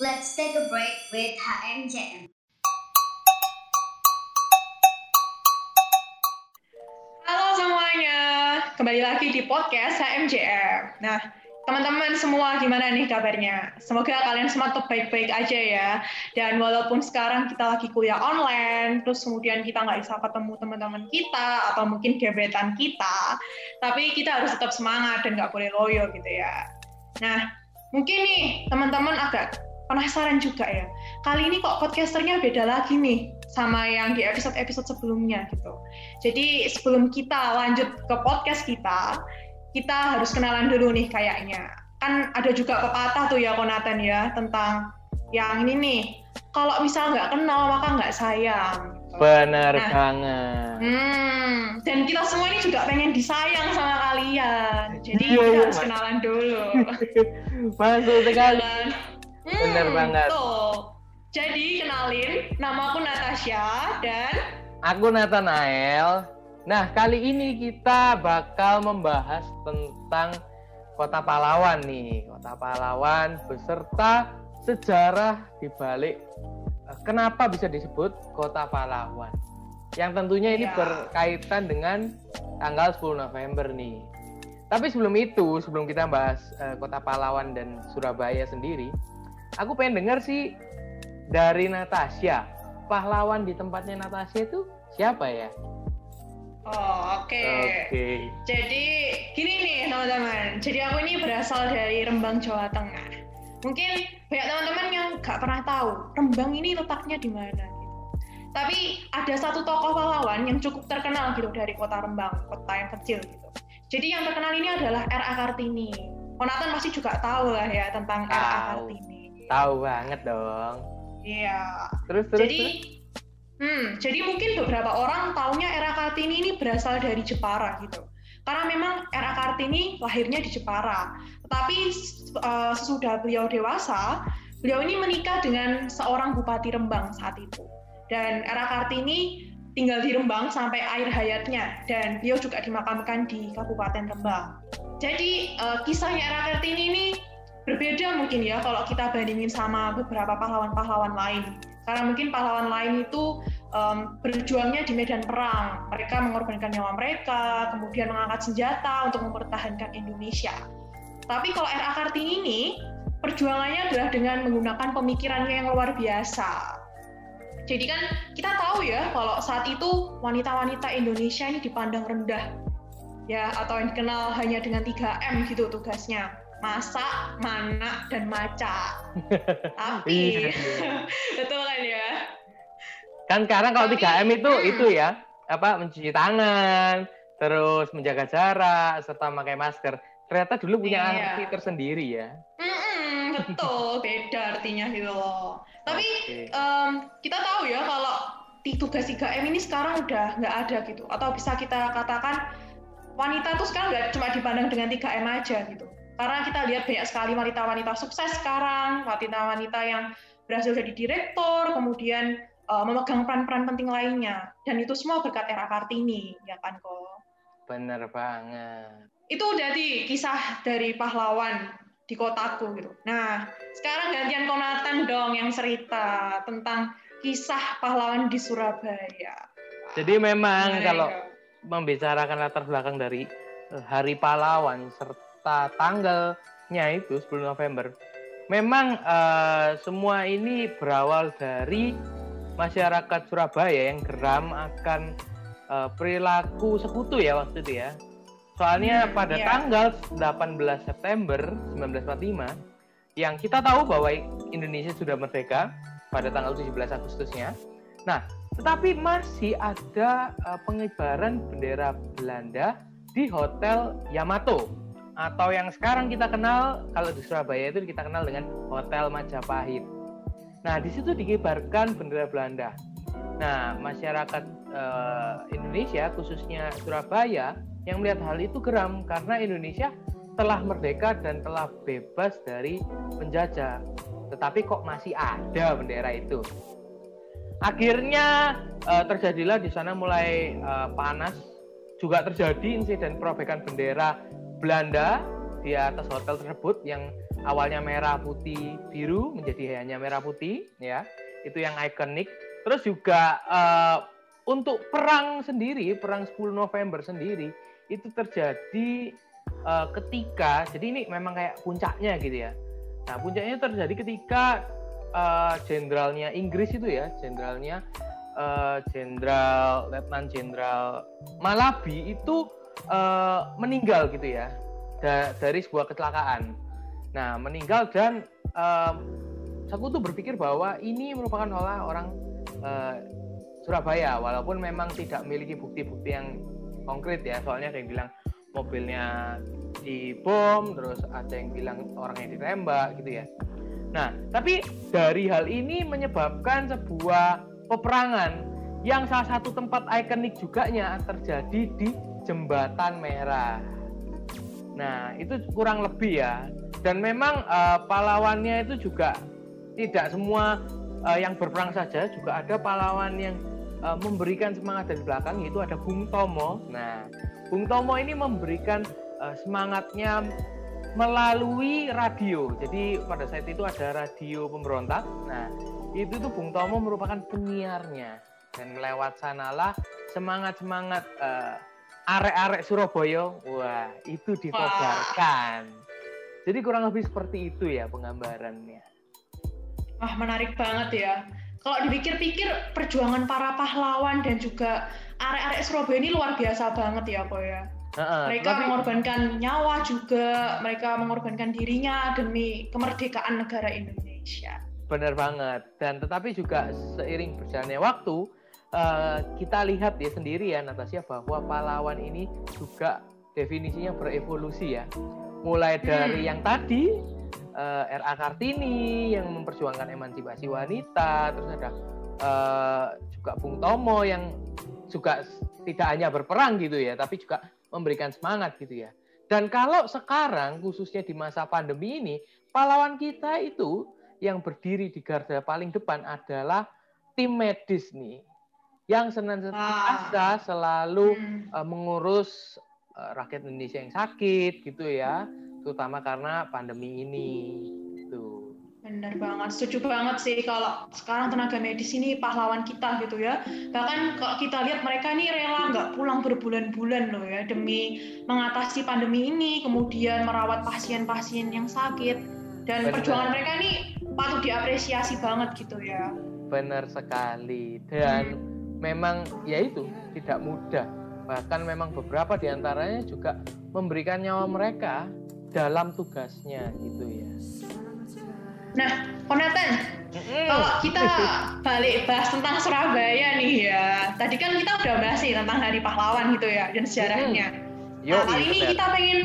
Let's take a break with HMJM. Halo semuanya, kembali lagi di podcast HMJR. Nah, teman-teman semua gimana nih kabarnya? Semoga kalian semua tetap baik-baik aja ya. Dan walaupun sekarang kita lagi kuliah online, terus kemudian kita nggak bisa ketemu teman-teman kita, atau mungkin gebetan kita, tapi kita harus tetap semangat dan nggak boleh loyo gitu ya. Nah, mungkin nih teman-teman agak penasaran juga ya. Kali ini kok podcasternya beda lagi nih sama yang di episode-episode sebelumnya gitu. Jadi sebelum kita lanjut ke podcast kita, kita harus kenalan dulu nih kayaknya. Kan ada juga pepatah tuh ya Konatan ya tentang yang ini nih. Kalau misal nggak kenal maka nggak sayang. Bener Nah. banget. Hmm, dan kita semua ini juga pengen disayang sama kalian. Jadi Iya, kita harus kenalan dulu. Masuk sekali. Jalan. Bener Hmm, banget. Tuh. Jadi kenalin, nama aku Natasha dan Aku Nathanael. Nah, kali ini kita bakal membahas tentang Kota Pahlawan nih. Kota Pahlawan beserta sejarah di balik eh, kenapa bisa disebut Kota Pahlawan. Yang tentunya ini Ya. berkaitan dengan tanggal 10 November nih. Tapi sebelum itu, sebelum kita bahas eh, Kota Pahlawan dan Surabaya sendiri, aku pengen dengar sih dari Natasha. Pahlawan di tempatnya Natasha itu siapa ya? Oh, oke. Oke. Jadi gini nih teman-teman. Jadi aku ini berasal dari Rembang, Jawa Tengah. Mungkin banyak teman-teman yang nggak pernah tahu Rembang ini letaknya di mana. Gitu. Tapi ada satu tokoh pahlawan yang cukup terkenal gitu dari kota Rembang, kota yang kecil gitu. Jadi yang terkenal ini adalah R.A. Kartini. Konatan pasti juga tahu lah ya tentang R.A. Kartini. Tahu banget dong. Iya. Terus terus. jadi, hmm, jadi mungkin beberapa orang taunya era Kartini ini berasal dari Jepara gitu. Karena memang era Kartini lahirnya di Jepara. Tetapi eh, sesudah beliau dewasa, beliau ini menikah dengan seorang bupati Rembang saat itu. Dan era Kartini tinggal di Rembang sampai akhir hayatnya dan beliau juga dimakamkan di Kabupaten Rembang. Jadi eh, kisahnya era Kartini ini berbeda mungkin ya kalau kita bandingin sama beberapa pahlawan-pahlawan lain. Karena mungkin pahlawan lain itu em, berjuangnya di medan perang. Mereka mengorbankan nyawa mereka, kemudian mengangkat senjata untuk mempertahankan Indonesia. Tapi kalau R.A. Kartini ini, perjuangannya adalah dengan menggunakan pemikirannya yang luar biasa. Jadi kan kita tahu ya kalau saat itu wanita-wanita Indonesia ini dipandang rendah ya atau yang dikenal hanya dengan 3M gitu tugasnya masak, manak, dan maca. Tapi Iya, betul kan ya? Kan sekarang kalau Tapi- 3M itu hmm. itu ya, apa mencuci tangan, terus menjaga jarak serta memakai masker. Ternyata dulu punya Iya. arti tersendiri ya. Mm-mm, betul, beda artinya gitu loh. Tapi Oke. em, kita tahu ya kalau di tugas 3M ini sekarang udah nggak ada gitu. Atau bisa kita katakan wanita tuh sekarang nggak cuma dipandang dengan 3M aja gitu. Karena kita lihat banyak sekali wanita-wanita sukses sekarang, wanita-wanita yang berhasil jadi direktur, kemudian eh, memegang peran-peran penting lainnya. Dan itu semua berkat era Kartini, ya kan kok. Bener banget. itu jadi kisah dari pahlawan di kotaku gitu. Nah, sekarang gantian Konatan dong yang cerita tentang kisah pahlawan di Surabaya. Jadi memang Gimana, kalau Eko? membicarakan latar belakang dari eh, Hari Pahlawan serta tanggalnya itu 10 November. Memang eh, semua ini berawal dari masyarakat Surabaya yang geram akan eh, perilaku sekutu ya waktu itu ya. Soalnya Hmm, pada iya. tanggal 18 September 1945 yang kita tahu bahwa Indonesia sudah merdeka pada tanggal 17 Agustusnya. Nah, tetapi masih ada uh, pengibaran bendera Belanda di Hotel Yamato atau yang sekarang kita kenal kalau di Surabaya itu kita kenal dengan Hotel Majapahit. Nah, di situ dikibarkan bendera Belanda. Nah, masyarakat eh, Indonesia khususnya Surabaya yang melihat hal itu geram karena Indonesia telah merdeka dan telah bebas dari penjajah. Tetapi kok masih ada bendera itu? Akhirnya eh, terjadilah di sana mulai eh, panas, juga terjadi insiden perobekan bendera Belanda di atas hotel tersebut yang awalnya merah putih biru menjadi hanya merah putih ya. Itu yang ikonik. Terus juga uh, untuk perang sendiri perang 10 November sendiri itu terjadi uh, ketika jadi ini memang kayak puncaknya gitu ya. Nah puncaknya terjadi ketika jenderalnya uh, Inggris itu ya jenderalnya jenderal uh, letnan jenderal Malabi itu uh, meninggal gitu ya da dari sebuah kecelakaan Nah, meninggal dan aku tuh berpikir bahwa ini merupakan olah orang uh, Surabaya, walaupun memang tidak memiliki bukti-bukti yang konkret ya. Soalnya ada yang bilang mobilnya dibom, terus ada yang bilang orangnya ditembak gitu ya. Nah, tapi dari hal ini menyebabkan sebuah peperangan yang salah satu tempat ikonik juga terjadi di Jembatan Merah. Nah, itu kurang lebih ya dan memang uh, pahlawannya itu juga tidak semua uh, yang berperang saja juga ada pahlawan yang uh, memberikan semangat dari belakang yaitu ada Bung Tomo. Nah, Bung Tomo ini memberikan uh, semangatnya melalui radio. Jadi pada saat itu ada radio pemberontak. Nah, itu tuh Bung Tomo merupakan penyiarnya dan lewat sanalah semangat-semangat uh, arek-arek Surabaya, wah itu dikobarkan. Jadi kurang lebih seperti itu ya penggambarannya. Wah menarik banget ya. Kalau dipikir-pikir perjuangan para pahlawan dan juga arek-arek Surabaya ini luar biasa banget ya kok ya. Uh, mereka tapi... mengorbankan nyawa juga, mereka mengorbankan dirinya demi kemerdekaan negara Indonesia. Benar banget. Dan tetapi juga seiring berjalannya waktu, uh, kita lihat ya sendiri ya Natasha bahwa pahlawan ini juga definisinya berevolusi ya mulai dari hmm. yang tadi uh, eh, RA Kartini yang memperjuangkan emansipasi wanita, terus ada uh, juga Bung Tomo yang juga tidak hanya berperang gitu ya, tapi juga memberikan semangat gitu ya. Dan kalau sekarang khususnya di masa pandemi ini, pahlawan kita itu yang berdiri di garda paling depan adalah tim medis nih yang senantiasa selalu uh, mengurus uh, rakyat Indonesia yang sakit gitu ya, terutama karena pandemi ini. Gitu. Benar banget, setuju banget sih kalau sekarang tenaga medis ini pahlawan kita gitu ya. Bahkan kalau kita lihat mereka ini rela nggak pulang berbulan-bulan loh ya demi mengatasi pandemi ini, kemudian merawat pasien-pasien yang sakit dan Benar. perjuangan mereka ini patut diapresiasi banget gitu ya. Benar sekali dan hmm. Memang ya itu tidak mudah Bahkan memang beberapa di antaranya juga memberikan nyawa mereka dalam tugasnya gitu ya. Nah, Konatan, mm. kalau kita balik bahas tentang Surabaya nih ya. Tadi kan kita udah bahas nih tentang Hari Pahlawan gitu ya dan sejarahnya. Mm. Yo, nah, kali ini kita pengen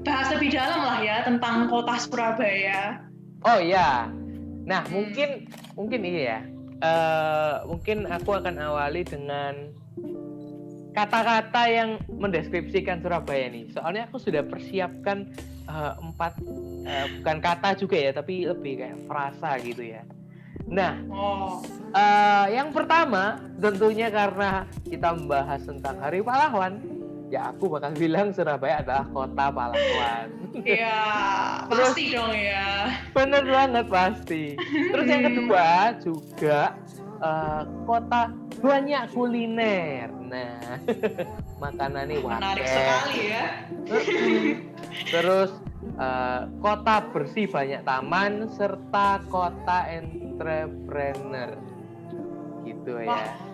bahas lebih dalam lah ya tentang kota Surabaya. Oh iya. Nah, hmm. mungkin mungkin iya ya. Uh, mungkin aku akan awali dengan kata-kata yang mendeskripsikan Surabaya nih. Soalnya aku sudah persiapkan uh, empat uh, bukan kata juga ya, tapi lebih kayak frasa gitu ya. Nah, oh. uh, yang pertama tentunya karena kita membahas tentang Hari Pahlawan, ya aku bakal bilang Surabaya adalah kota pahlawan. Iya, pasti dong ya. Bener banget pasti. Terus yang kedua juga uh, kota banyak kuliner. Nah, makanan ini Menarik sekali ya. Terus uh, kota bersih banyak taman serta kota entrepreneur. Gitu ya. Wah. ya.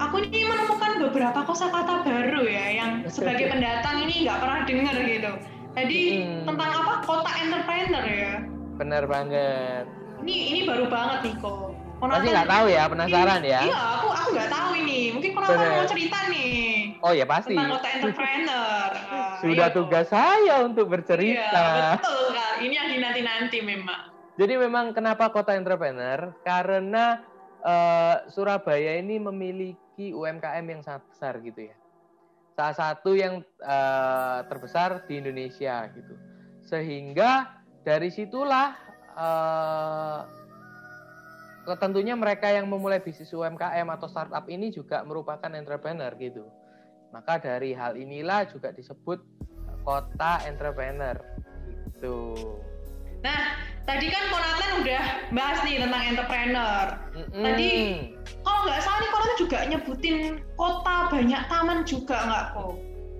Aku ini menemukan beberapa kosakata baru ya yang sebagai pendatang ini nggak pernah dengar gitu. Jadi hmm. tentang apa kota entrepreneur ya? Bener banget. Ini ini baru banget nih kok Pasti nggak tahu ya, penasaran ya? Iya, aku aku nggak tahu ini. Mungkin penonton mau cerita nih. Oh ya pasti. Tentang kota entrepreneur. Sudah iya, tugas saya untuk bercerita. Iya, betul kak. Ini yang dinanti-nanti memang. Jadi memang kenapa kota entrepreneur? Karena uh, Surabaya ini memiliki UMKM yang sangat besar gitu ya. Salah satu yang uh, terbesar di Indonesia gitu. Sehingga dari situlah uh, tentunya mereka yang memulai bisnis UMKM atau startup ini juga merupakan entrepreneur gitu. Maka dari hal inilah juga disebut kota entrepreneur gitu. Nah, tadi kan Konatan udah bahas nih tentang entrepreneur. Mm-mm. Tadi kalau nggak salah nih Konatan juga nyebutin kota banyak taman juga nggak kok?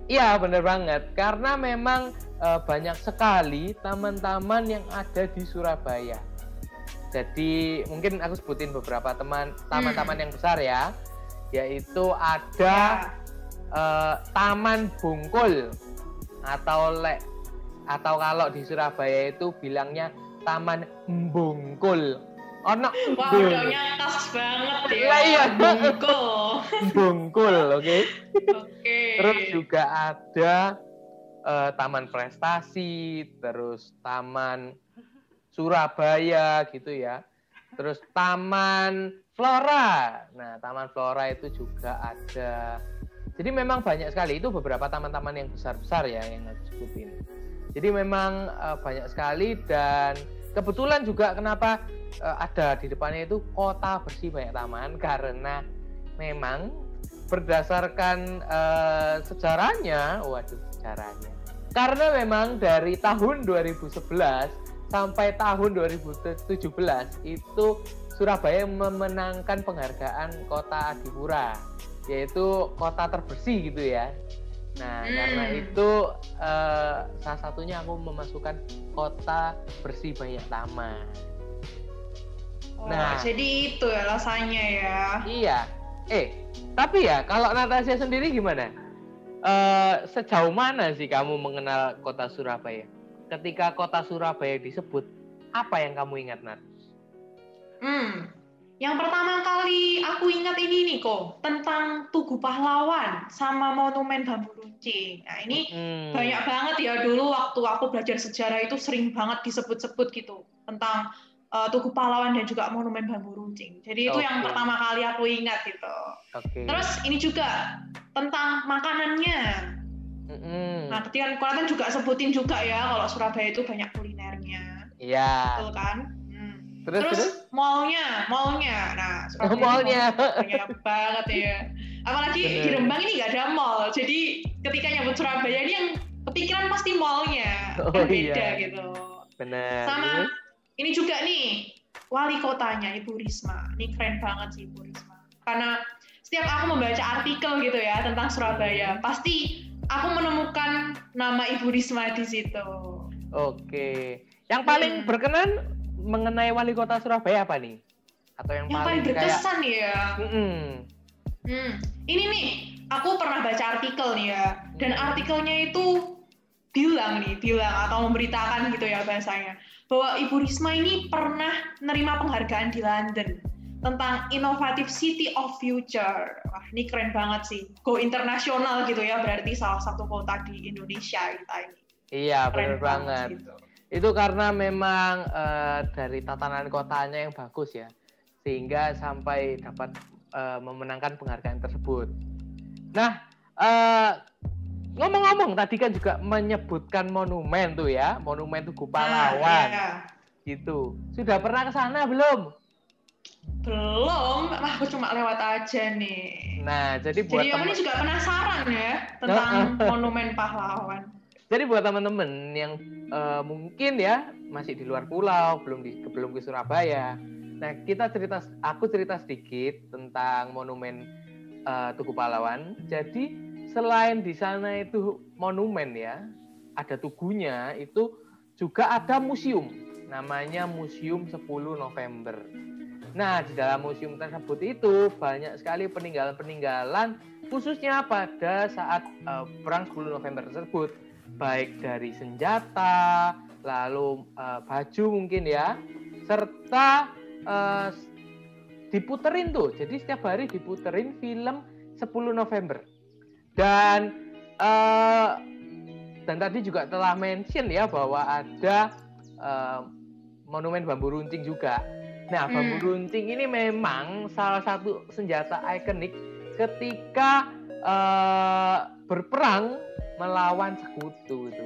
Iya bener banget karena memang eh, banyak sekali taman-taman yang ada di Surabaya. Jadi mungkin aku sebutin beberapa teman taman-taman yang besar ya, yaitu ada eh, Taman Bungkul atau le atau kalau di Surabaya itu bilangnya Taman Bungkul. Ono Wah, udah nyatas banget ya. Lah, iya. Bungkul. Bungkul, oke. Oke. Terus juga ada eh, Taman Prestasi, terus Taman Surabaya gitu ya. Terus Taman Flora. Nah, Taman Flora itu juga ada. Jadi memang banyak sekali itu beberapa taman-taman yang besar-besar ya yang aku sebutin. Jadi memang eh, banyak sekali dan kebetulan juga kenapa eh, ada di depannya itu kota bersih banyak taman karena memang berdasarkan eh, sejarahnya, waduh sejarahnya. Karena memang dari tahun 2011 sampai tahun 2017 itu Surabaya memenangkan penghargaan Kota Adipura, yaitu kota terbersih gitu ya. Nah, Hmm. karena itu eh, salah satunya aku memasukkan kota bersih banyak taman. Oh, Nah. jadi itu ya rasanya ya. Iya. Eh, tapi ya kalau Natasha sendiri gimana? Eh, sejauh mana sih kamu mengenal kota Surabaya? Ketika kota Surabaya disebut, apa yang kamu ingat, Nat? Hmm. Yang pertama kali aku ingat ini nih kok tentang Tugu Pahlawan sama Monumen Bambu Runcing. Nah ini Hmm. banyak banget ya dulu waktu aku belajar sejarah itu sering banget disebut-sebut gitu tentang uh, Tugu Pahlawan dan juga Monumen Bambu Runcing. Jadi itu yang Oke. pertama kali aku ingat gitu. Oke. Terus ini juga tentang makanannya. Mm-mm. Nah, kan Konatan juga sebutin juga ya kalau Surabaya itu banyak kulinernya, Iya. betul kan? Terus Terus, terus? mallnya, mallnya. Nah, Oh, Surabaya mallnya. banyak banget ya. Apalagi di. Rembang ini nggak ada mall. Jadi ketika nyebut Surabaya ini yang kepikiran pasti mallnya. Oh, kan beda iya. gitu. Benar. Sama ini juga nih wali kotanya Ibu Risma. Ini keren banget sih Ibu Risma. Karena setiap aku membaca artikel gitu ya tentang Surabaya, pasti aku menemukan nama Ibu Risma di situ. Oke. Yang paling Hmm. berkenan mengenai wali kota Surabaya apa nih? Atau yang, Yang paling kayak berkesan ya. Mm-mm. Hmm, ini nih, aku pernah baca artikel nih ya, dan artikelnya itu bilang nih, bilang atau memberitakan gitu ya bahasanya, bahwa Ibu Risma ini pernah nerima penghargaan di London tentang Innovative City of Future. Wah, ini keren banget sih. Go internasional gitu ya, berarti salah satu kota di Indonesia kita ini. Iya, Keren benar banget. gitu. Itu karena memang eh, dari tatanan kotanya yang bagus ya, sehingga sampai dapat eh, memenangkan penghargaan tersebut. Nah, eh, ngomong-ngomong tadi kan juga menyebutkan monumen tuh ya, monumen Tugu Pahlawan Nah, iya. gitu. Sudah pernah ke sana belum? Belum, wah aku cuma lewat aja nih. Nah, jadi buat Jadi temen- ini juga penasaran ya tentang Monumen Pahlawan. Jadi buat teman-teman yang eh, mungkin ya masih di luar pulau, belum di belum ke Surabaya. Nah, kita cerita aku cerita sedikit tentang monumen eh, Tugu Pahlawan. Jadi selain di sana itu monumen ya, ada tugunya, itu juga ada museum. Namanya Museum 10 November. Nah, di dalam museum tersebut itu banyak sekali peninggalan-peninggalan khususnya pada saat eh, perang 10 November tersebut baik dari senjata, lalu eh, baju mungkin ya, serta eh, diputerin tuh. Jadi setiap hari diputerin film 10 November. Dan eh, dan tadi juga telah mention ya bahwa ada eh, monumen bambu runcing juga. Nah, Hmm. bambu runcing ini memang salah satu senjata ikonik ketika eh, berperang melawan sekutu itu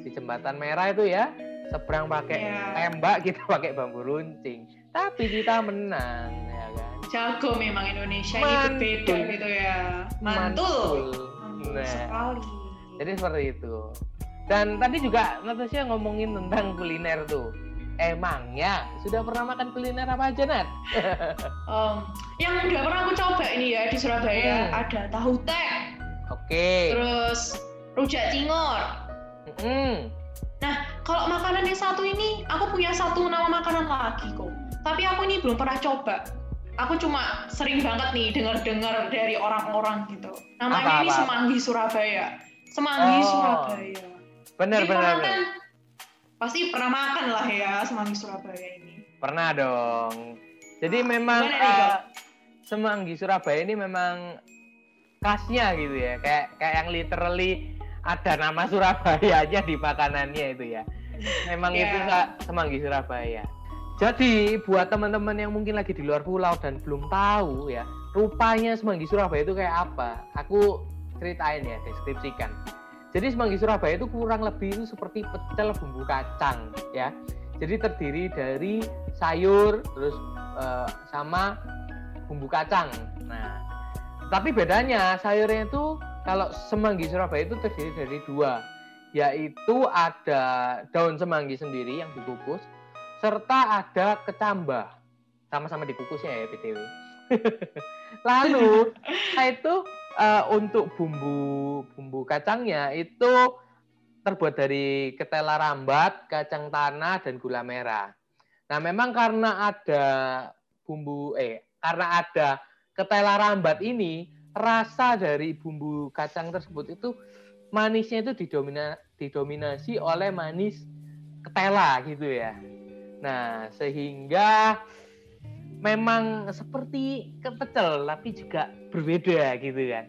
di jembatan merah itu ya seberang pakai Iya. tembak kita pakai bambu runcing tapi kita menang ya kan Jago memang Indonesia ini Mantul. berbeda gitu ya. Mantul. Mantul Nah, sekali. jadi seperti itu dan tadi juga Natasha ngomongin tentang kuliner tuh emangnya sudah pernah makan kuliner apa aja Nat? Um, yang udah pernah aku coba ini ya di Surabaya Hmm. ada tahu tek, Oke. terus rujak cingur. Mm-mm. Kalau makanan yang satu ini, aku punya satu nama makanan lagi kok. Tapi aku ini belum pernah coba. Aku cuma sering banget nih dengar-dengar dari orang-orang gitu. Namanya Apa, ini apa, apa? Semanggi Surabaya. Semanggi Oh. Surabaya. Bener Jadi bener. kan pasti pernah makan lah ya Semanggi Surabaya ini. Pernah dong. Jadi memang gimana nih, Kak? eh, Semanggi Surabaya ini memang khasnya gitu ya. Kayak kayak yang literally ada nama Surabayanya di makanannya itu ya. Memang Iya. itu Kak, Semanggi Surabaya. Jadi buat teman-teman yang mungkin lagi di luar pulau dan belum tahu ya, rupanya Semanggi Surabaya itu kayak apa? Aku ceritain ya, deskripsikan. Jadi Semanggi Surabaya itu kurang lebih itu seperti pecel bumbu kacang ya. Jadi terdiri dari sayur terus eh, sama bumbu kacang. Nah, tapi bedanya sayurnya itu kalau semanggi Surabaya itu terdiri dari dua, yaitu ada daun semanggi sendiri yang dikukus, serta ada kecambah, sama-sama dikukusnya ya btw. Lalu nah itu eh, untuk bumbu bumbu kacangnya itu terbuat dari ketela rambat, kacang tanah, dan gula merah. Nah, memang karena ada bumbu eh karena ada ketela rambat ini, rasa dari bumbu kacang tersebut itu manisnya itu didomina, didominasi oleh manis ketela gitu ya. Nah, sehingga memang seperti kepecel tapi juga berbeda gitu kan.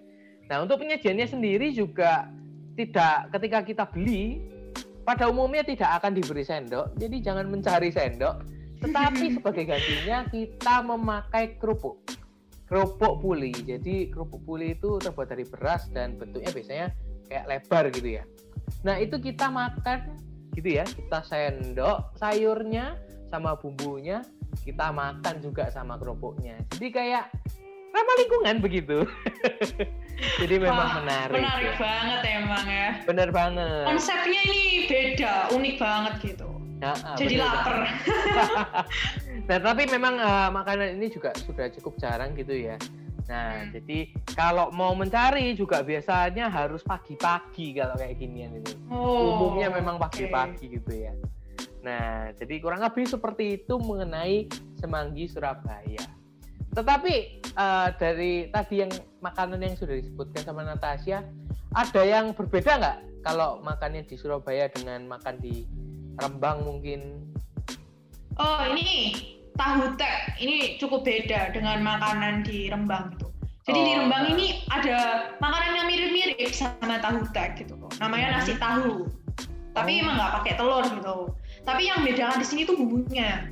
Nah, untuk penyajiannya sendiri juga tidak ketika kita beli pada umumnya tidak akan diberi sendok, jadi jangan mencari sendok. Tetapi sebagai gantinya kita memakai kerupuk, kerupuk puli. Jadi kerupuk puli itu terbuat dari beras dan bentuknya biasanya kayak lebar gitu ya. Nah itu kita makan gitu ya, kita sendok sayurnya sama bumbunya, kita makan juga sama kerupuknya. Jadi kayak ramah lingkungan begitu. Jadi memang Wah, menarik. Menarik ya. banget emang ya. Bener banget. Konsepnya ini beda, unik banget gitu. Nah, Jadi bener, lapar. Nah, tapi memang eh, makanan ini juga sudah cukup jarang gitu ya. Nah, Hmm. jadi kalau mau mencari juga biasanya harus pagi-pagi kalau kayak ginian itu. Oh, Umumnya memang pagi-pagi gitu ya. Nah, jadi kurang lebih seperti itu mengenai Semanggi Surabaya. Tetapi eh, dari tadi yang makanan yang sudah disebutkan sama Natasha, ada yang berbeda nggak kalau makannya di Surabaya dengan makan di Rembang mungkin? Oh ini tahu tek ini cukup beda dengan makanan di Rembang gitu. Jadi di Oh, Rembang nah. ini ada makanan yang mirip-mirip sama tahu tek gitu. Namanya nasi tahu. Tapi Oh. emang nggak pakai telur gitu. Tapi yang bedakan di sini tuh bumbunya.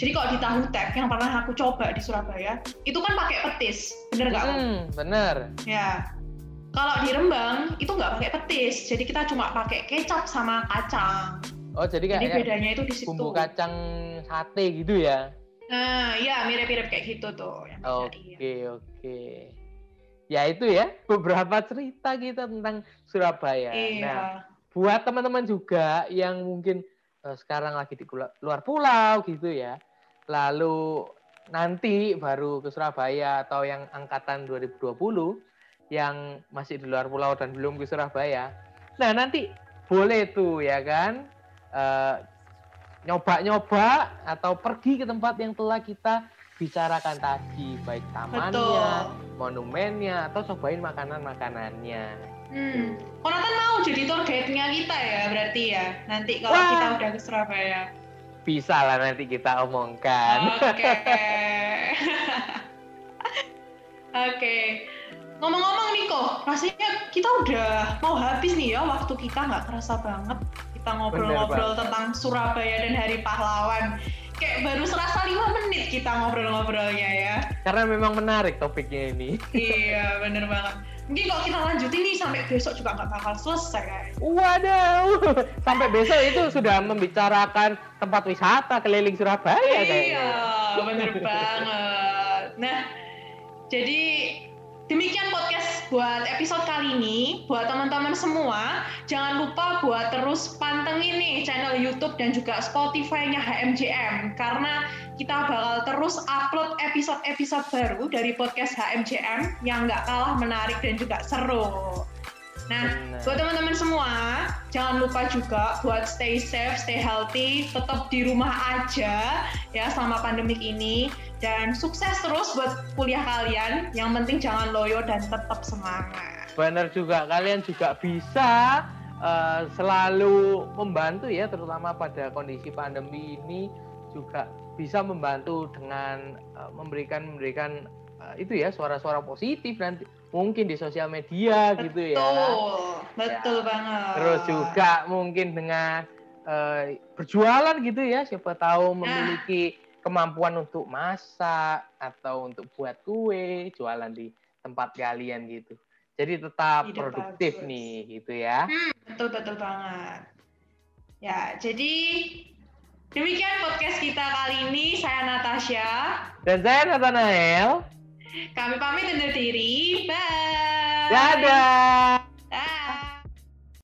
Jadi kalau di tahu tek yang pernah aku coba di Surabaya, itu kan pakai petis, bener nggak? Hmm, bener. Ya. Kalau di Rembang itu nggak pakai petis, jadi kita cuma pakai kecap sama kacang. Oh, jadi Jadi kayak bedanya itu di situ. bumbu kacang sate gitu ya? Nah, ya mirip-mirip kayak gitu tuh. Oke, oke. Ya itu ya, beberapa cerita kita tentang Surabaya. Iya. Nah, buat teman-teman juga yang mungkin eh, sekarang lagi di luar pulau gitu ya, lalu nanti baru ke Surabaya atau yang angkatan 2020 yang masih di luar pulau dan belum ke Surabaya. Nah, nanti boleh tuh ya kan eh, nyoba-nyoba atau pergi ke tempat yang telah kita bicarakan tadi, baik tamannya, Betul. monumennya, atau cobain makanan-makanannya. Hmm. Konatan mau jadi tour guide-nya kita ya berarti ya. Nanti kalau Wah. kita udah ke Surabaya. Bisa lah nanti kita omongkan. Oke. Oke. Ngomong-ngomong nih kok, rasanya kita udah mau habis nih ya waktu kita nggak kerasa banget. Kita ngobrol-ngobrol tentang Surabaya dan Hari Pahlawan. Kayak baru serasa lima menit kita ngobrol-ngobrolnya ya. Karena memang menarik topiknya ini. iya, bener banget. Mungkin kalau kita lanjutin nih sampai besok juga nggak bakal selesai. Waduh, sampai besok itu sudah membicarakan tempat wisata keliling Surabaya Iya, kayaknya. bener banget. Nah, jadi demikian podcast buat episode kali ini. Buat teman-teman semua, jangan lupa buat terus pantengin nih channel YouTube dan juga Spotify-nya HMJM karena kita bakal terus upload episode-episode baru dari podcast HMJM yang nggak kalah menarik dan juga seru. Nah, Benar. buat teman-teman semua, jangan lupa juga buat stay safe, stay healthy, tetap di rumah aja ya selama pandemik ini dan sukses terus buat kuliah kalian. Yang penting jangan loyo dan tetap semangat. Benar juga, kalian juga bisa eh, selalu membantu ya, terutama pada kondisi pandemi ini juga bisa membantu dengan eh, memberikan memberikan itu ya suara-suara positif nanti mungkin di sosial media gitu ya. Betul, betul banget. Terus juga mungkin dengan eh, berjualan gitu ya, siapa tahu memiliki kemampuan untuk masak atau untuk buat kue, jualan di tempat kalian gitu. Jadi tetap Ide produktif bagus. nih gitu ya. Betul betul banget. Ya, jadi demikian podcast kita kali ini. Saya Natasha. Dan saya Nathanael. Kami pamit undur diri. Bye. Dadah.